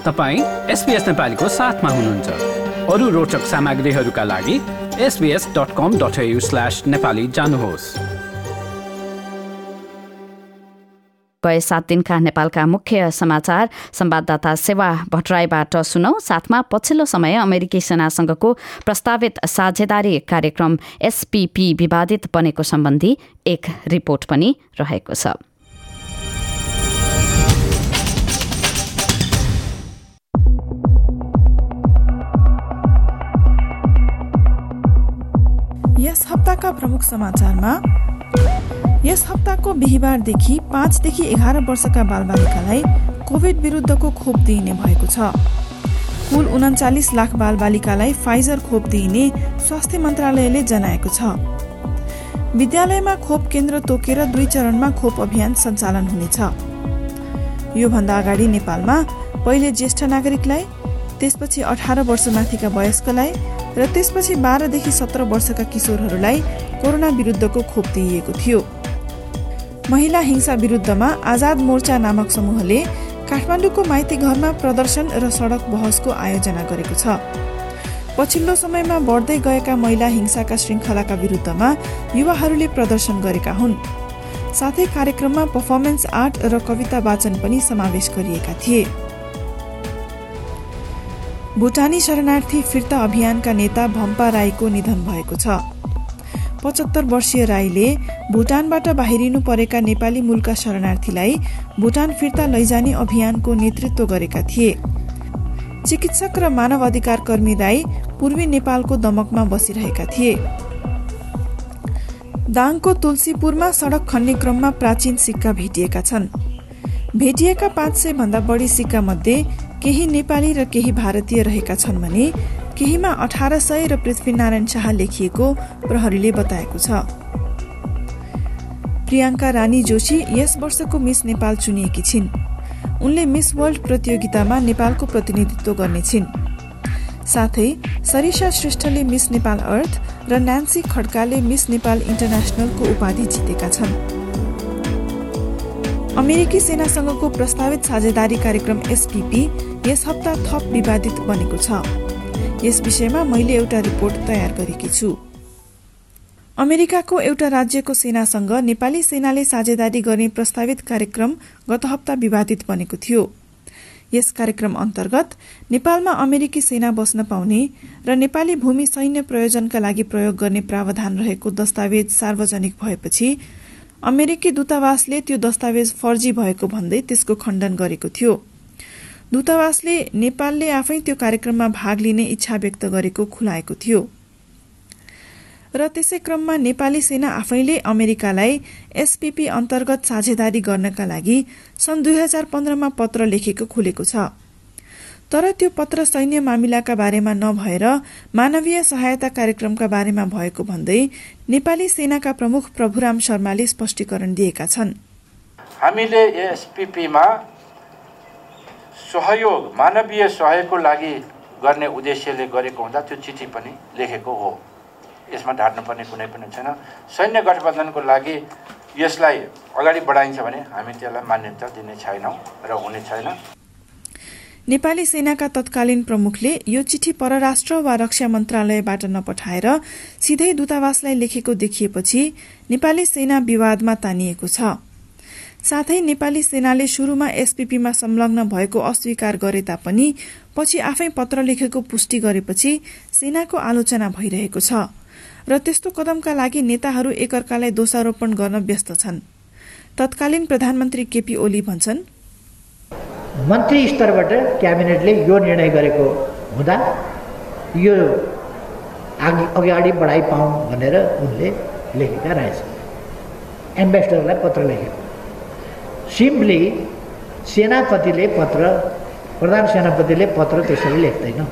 तपाईँ एसपिएस नेपालीको साथमा हुनुहुन्छ। अरू रोचक सामग्रीहरूका लागि SBS dot com dot slash Nepali जानुहोस्। गए सात दिनका नेपालका मुख्य समाचार संवाददाता सेवा भट्टराईबाट सुनौ। साथमा पछिल्लो समय अमेरिकी सेनासँगको प्रस्तावित साझेदारी कार्यक्रम एसपीपी विवादित बनेको सम्बन्धी एक रिपोर्ट पनि रहेको छ। यस हप्ताका प्रमुख समाचारमा यस हप्ताको बिहिबारदेखि पाँचदेखि एघार वर्षका बालबालिकालाई कोभिड विरुद्धको खोप दिइने भएको छ। कुल उन्चालिस लाख बालबालिकालाई फाइजर खोप दिइने स्वास्थ्य मन्त्रालयले जनाएको छ। विद्यालयमा खोप केन्द्र तोकेर दुई चरणमा खोप अभियान सञ्चालन हुनेछ। योभन्दा अगाडि नेपालमा पहिले ज्येष्ठ नागरिकलाई त्यसपछि अठार वर्षमाथिका वयस्कलाई र त्यसपछि बाह्रदेखि सत्र वर्षका किशोरहरूलाई कोरोना विरुद्धको खोप दिइएको थियो। महिला हिंसा विरुद्धमा आजाद मोर्चा नामक समूहले काठमाडौँको माइती घरमा प्रदर्शन र सडक बहसको आयोजना गरेको छ। पछिल्लो समयमा बढ्दै गएका महिला हिंसाका श्रृङ्खलाका विरुद्धमा युवाहरूले प्रदर्शन गरेका हुन्। साथै कार्यक्रममा पर्फर्मेन्स आर्ट र कविता वाचन पनि समावेश गरिएका थिए। भुटानी शरणार्थी फिर्ता अभियानका नेता भम्पा राईको निधन भएको छ। पचहत्तर वर्षीय राईले भुटानबाट बाहिरिनु परेका नेपाली मूलका शरणार्थीलाई भुटान फिर्ता लैजाने अभियानको नेतृत्व गरेका थिए। चिकित्सक र मानव अधिकार कर्मी राई पूर्वी नेपालको दमकमा बसिरहेका थिए। दाङको तुलसीपुरमा सड़क खन्ने क्रममा प्राचीन सिक्का भेटिएका छन्। भेटिएका पाँच सय भन्दा बढी सिक्का मध्ये केही नेपाली र केही भारतीय रहेका छन् भने केहीमा अठार सय र पृथ्वीनारायण शाह लेखिएको प्रहरीले बताएको छ। प्रियङ्का रानी जोशी यस वर्षको मिस नेपाल चुनिएकी छिन्। उनले मिस वर्ल्ड प्रतियोगितामा नेपालको प्रतिनिधित्व गर्नेछिन् साथै सरिषा श्रेष्ठले मिस नेपाल अर्थ र न्यान्सी खड्काले मिस नेपाल इन्टरनेसनलको उपाधि जितेका छन्। अमेरिकी सेनासँगको प्रस्तावित साझेदारी कार्यक्रम एसपीपी यस हप्ता थप विवादित बनेको छ। यस विषयमा मैले एउटा रिपोर्ट तयार गरेकी छु। अमेरिकाको एउटा राज्यको सेनासँग नेपाली सेनाले साझेदारी गर्ने प्रस्तावित कार्यक्रम गत हप्ता विवादित बनेको थियो। यस कार्यक्रम अन्तर्गत नेपालमा अमेरिकी सेना बस्न पाउने र नेपाली भूमि सैन्य प्रयोजनका लागि प्रयोग गर्ने प्रावधान रहेको दस्तावेज सार्वजनिक भएपछि अमेरिकी दूतावासले त्यो दस्तावेज फर्जी भएको भन्दै त्यसको खण्डन गरेको थियो। दूतावासले नेपालले आफै त्यो कार्यक्रममा भाग लिने इच्छा व्यक्त गरेको खुलाएको थियो। र त्यसै क्रममा नेपाली सेना आफैले अमेरिकालाई एसपीपी अन्तर्गत साझेदारी गर्नका लागि सन् दुई हजार पन्ध्रमा पत्र लेखेको खुलेको छ। तर त्यो पत्र सैन्य मामिलाका बारेमा नभएर मानवीय सहायता कार्यक्रमका बारेमा भएको भन्दै नेपाली सेनाका प्रमुख प्रभुराम शर्माले स्पष्टीकरण दिएका छन्। हामीले एसपिपीमा सहयोग मानवीय सहयोगको लागि गर्ने उद्देश्यले गरेको हुँदा त्यो चिठी पनि लेखेको हो। यसमा ढाट्नुपर्ने कुनै पनि छैन। सैन्य गठबन्धनको लागि यसलाई अगाडि बढाइन्छ भने हामी त्यसलाई मान्यता दिने छैनौँ र हुने छैन। नेपाली सेनाका तत्कालीन प्रमुखले यो चिठी परराष्ट्र वा रक्षा मन्त्रालयबाट नपठाएर सिधै दूतावासलाई लेखेको देखिएपछि नेपाली सेना विवादमा तानिएको छ। साथै नेपाली सेनाले शुरूमा एसपीपीमा संलग्न भएको अस्वीकार गरे तापनि पछि आफै पत्र लेखेको पुष्टि गरेपछि सेनाको आलोचना भइरहेको छ र त्यस्तो कदमका लागि नेताहरू एकअर्कालाई दोषारोपण गर्न व्यस्त छन्। तत्कालीन प्रधानमन्त्री केपी ओली भन्छन् मन्त्री स्तरबाट क्याबिनेटले यो निर्णय गरेको हुँदा यो अघि अगाडि बढाइ पाउँ भनेर उनले लेखेका रहेछ एम्बेसडरलाई पत्र लेखेको। सिम्पली सेनापतिले पत्र प्रधान सेनापतिले पत्र त्यसरी लेख्दैन।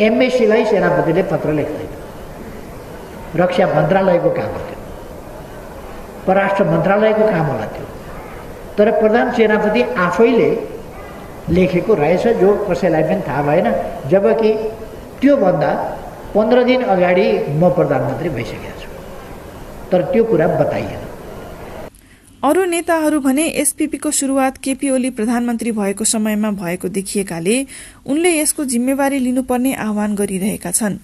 एमएससीलाई सेनापतिले पत्र लेख्दैन। रक्षा मन्त्रालयको काम हो त्यो। परराष्ट्र मन्त्रालयको काम होला त्यो। तर प्रधान सेनापति आफैले लेखेको रहेछ जो कसैलाई पनि थाहा भएन। जबकि त्योभन्दा पन्ध्र दिन अगाडि म प्रधानमन्त्री भइसकेको छु। तर त्यो कुरा बताइएन। अरू नेताहरू भने एसपीपीको शुरूआत केपी ओली प्रधानमन्त्री भएको समयमा भएको देखिएकाले उनले यसको जिम्मेवारी लिनुपर्ने आह्वान गरिरहेका छन्।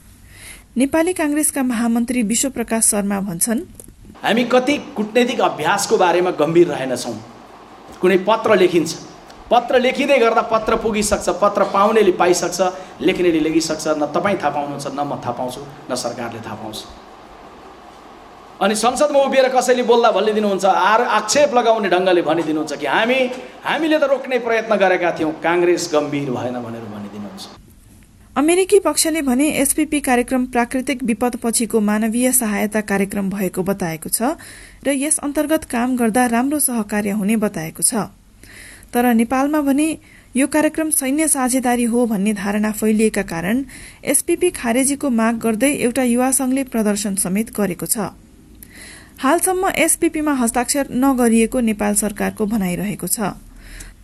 नेपाली कांग्रेसका महामन्त्री विश्वप्रकाश शर्मा भन्छन् हामी कति कुटनैतिक अभ्यासको बारेमा गम्भीर रहेनछौँ। कुनै पत्र लेखिन्छ। पत्र लेखिँदै गर्दा पत्र पुगिसक्छ पत्र पाउनेले पाइसक्छ लेख्नेले लेखिसक्छ न तपाईँ थाहा पाउनुहुन्छ न म थाहा पाउँछु न सरकारले थाहा पाउँछ। अनि संसदमा उभिएर कसैले बोल्दा भनिदिनुहुन्छ आर आक्षेप लगाउने ढङ्गले भनिदिनुहुन्छ कि हामी हामीले त रोक्ने प्रयत्न गरेका थियौँ काङ्ग्रेस गम्भीर भएन भनेर भनिदिनुहुन्छ अमेरिकी पक्षले भने एसपीपी कार्यक्रम प्राकृतिक विपद पछिको मानवीय सहायता कार्यक्रम भएको बताएको छ र यस अन्तर्गत काम गर्दा राम्रो सहकार्य हुने बताएको छ। तर नेपालमा भने यो कार्यक्रम सैन्य साझेदारी हो भन्ने धारणा फैलिएका कारण एसपीपी खारेजीको माग गर्दै एउटा युवा संघले प्रदर्शन समेत गरेको छ। हालसम्म एसपीपीमा हस्ताक्षर नगरिएको नेपाल सरकारको भनाइरहेको छ।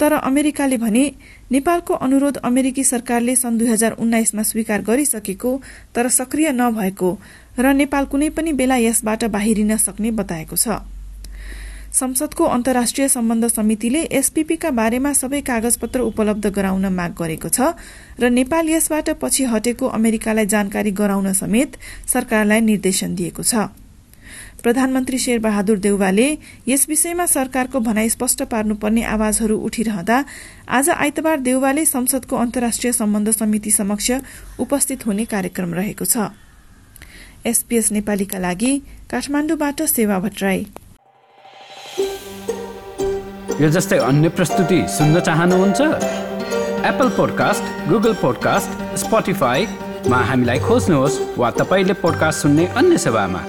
तर अमेरिकाले भने नेपालको अनुरोध अमेरिकी सरकारले सन् दुई हजार उन्नाइसमा स्वीकार गरिसकेको तर सक्रिय नभएको र नेपाल कुनै पनि बेला यसबाट बाहिरिन सक्ने बताएको छ। संसदको अन्तर्राष्ट्रिय सम्बन्ध समितिले एसपीपीका बारेमा सबै कागजपत्र उपलब्ध गराउन माग गरेको छ र नेपाल यसबाट पछि हटेको अमेरिकालाई जानकारी गराउन समेत सरकारलाई निर्देशन दिएको छ। प्रधानमन्त्री शेरबहादुर देउवाले यस विषयमा सरकारको भनाई स्पष्ट पार्नुपर्ने आवाजहरू उठिरहँदा आज आइतबार देउवाले संसदको अन्तर्राष्ट्रिय सम्बन्ध समिति समक्ष उपस्थित हुने कार्यक्रम रहेको छ। एसपीएस नेपालीका लागि काठमाडौँबाट सेवा भट्टराई यो जस्तै अन्य प्रस्तुति सुन्न चाहनुहुन्छ? एप्पल पोडकास्ट गुगल पोडकास्ट स्पोटिफाईमा हामीलाई खोज्नुहोस् वा तपाईँले पोडकास्ट सुन्ने अन्य सेवामा।